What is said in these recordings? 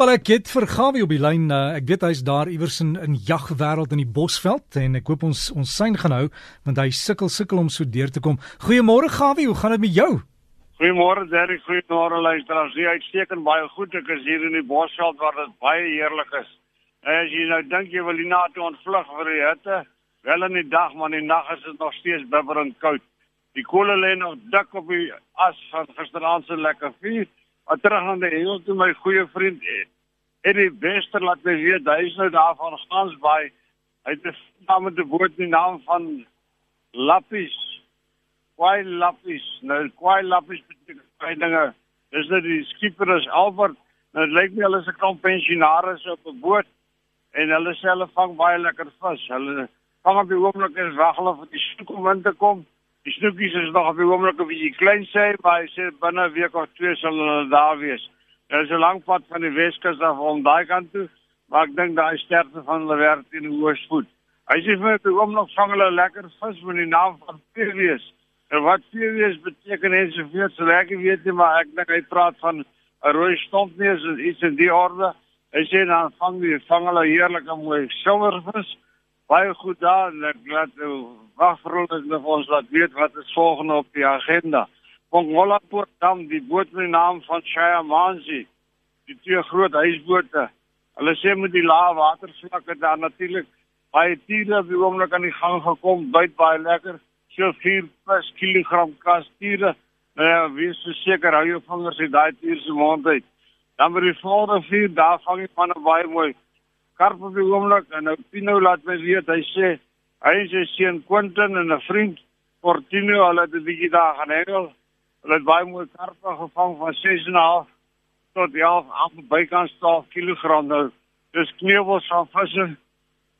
Wel ek het vir Gawie op die lyn. Uh, ek weet hy's daar iewers in in jagwêreld in die Bosveld en ek hoop ons ons sein gaan hou want hy sukkel sukkel om so deur te kom. Goeiemôre Gawie, hoe gaan dit met jou? Goeiemôre Derek, goeiemôre luisteraars. Jy uitstekend baie goed. Ek is hier in die Bosveld waar dit baie heerlik is. As jy nou dink jy wil hier na toe ontvlug vir die hitte, wel in die dag, maar in die nag is dit nog steeds bibberend koud. Die kolle lê nog dik op die as van gisteraand se lekker vuur. Terug aan die hemel toe my goeie vriend Eddie Wester laat my weet hy is nou daar van Stansbaai. Hy het 'n naam met 'n in die naam van Lappies. Kwai Lappies. Nou Kwai Lappies beteken baie dinge. Dis net die skipper is Albert. Nou dit lyk my hulle is 'n klomp pensionaars op 'n boot en hulle self vang baie lekker vis. Hulle vang op die oomblik en wag hulle vir die soek om in te kom. Die snoekies is nog op die oomblik 'n bietjie klein sê, maar hy sê binne 'n week of twee sal hulle daar wees. Dit is 'n lang pad van die Weskus af om daai kant toe, maar ek dink daai sterkte van hulle werk teen die Hoëspoed. Hy sê vir my om nog vang hulle lekker vis met die naam van Pierwees. En wat Pierwees beteken en so veel so lekker weet jy, maar ek dink hy praat van 'n rooi stompneus en iets in die orde. Hy sê dan vang die vang hulle heerlike mooi silvervis baie goed daar en ek laat wag vir ons dat ons laat weet wat is volgende op die agenda. Pongola Port Dam, die boot met die naam van Shaya Manzi, die twee groot huisbote. Hulle sê met die lae watervlakke daar natuurlik baie tiere op die oomblik aan die gang gekom, byt baie lekker. So 4 plus kilogram kas tiere. Nou ja, wees seker hou jou vingers uit daai tier se mond uit. Dan by die volgende vier daar vang jy van 'n baie mooi karp op die oomblik en nou Pino laat my weet hy sê hy is sy seun Quentin en 'n vriend Fortino hulle het 'n bietjie daar gaan hengel. Hulle het baie mooi karpe gevang van 6.5 tot 11 af bykans 12 kg nou. Dis kneuvels van visse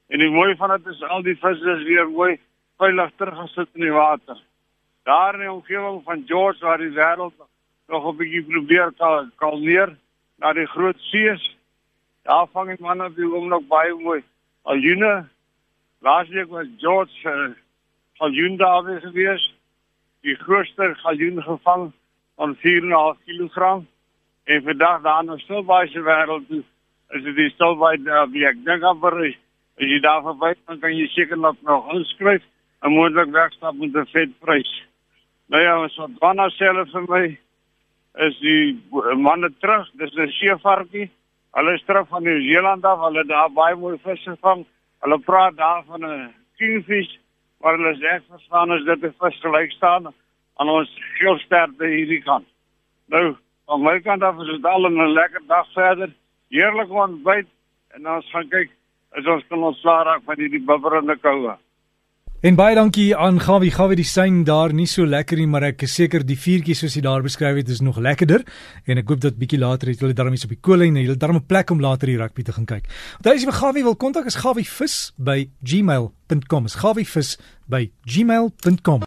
en die mooi van dit is al die visse is weer mooi veilig teruggesit in die water. Daar in die omgewing van George waar die wêreld nog 'n bietjie probeer kalmeer na die groot sees Daar vang ek manne by hom nog baie mooi. Aljune. Laasweek was George uh, Aljune daar gewees. Die grootste Aljune gevang van 4.5 kg. En vandag daar nog so baie se wêreld toe. Is dit so baie daar wie ek dink amper is. As jy daar verby dan kan jy seker nog nog inskryf en moontlik wegstap met 'n vet prys. Nou ja, so dan nou self vir my is die manne terug. Dis 'n seevarkie. Hulle is terug van Nieu-Seeland af. Hulle daar baie mooi vis gevang. Hulle praat daar van 'n kingfish waar hulle sê verstaan is dit 'n vis gelyk staan aan ons geelsterte hierdie kant. Nou, aan my kant af is dit al 'n lekker dag verder. Heerlik ontbyt en ons gaan kyk as ons kan ontslaa raak van hierdie bibberende koue. En baie dankie aan Gawie. Gawie die sein daar nie so lekker nie, maar ek is seker die vuurtjie soos jy daar beskryf het is nog lekkerder en ek hoop dat bietjie later het julle darm iets op die kolle en julle darm 'n plek om later die rugby te gaan kyk. Onthou as jy Gawie wil kontak is gawievis by gmail.com. Is gawievis by gmail.com.